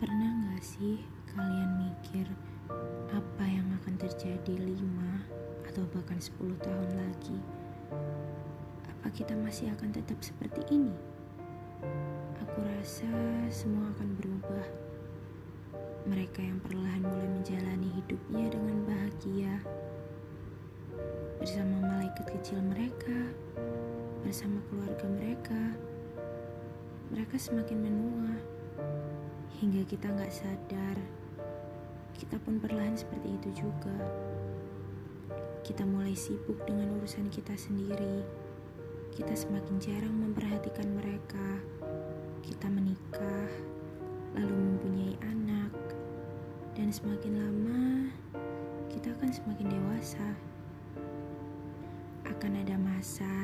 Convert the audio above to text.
Pernah gak sih kalian mikir apa yang akan terjadi 5 atau bahkan 10 tahun lagi? Apa kita masih akan tetap seperti ini? Aku rasa semua akan berubah. Mereka yang perlahan mulai menjalani hidupnya dengan bahagia bersama malaikat kecil mereka, bersama keluarga mereka. Mereka semakin menua hingga kita nggak sadar. Kita pun perlahan seperti itu juga. Kita mulai sibuk dengan urusan kita sendiri. Kita semakin jarang memperhatikan mereka. Kita menikah, lalu mempunyai anak, dan semakin lama kita akan semakin dewasa. Akan ada masa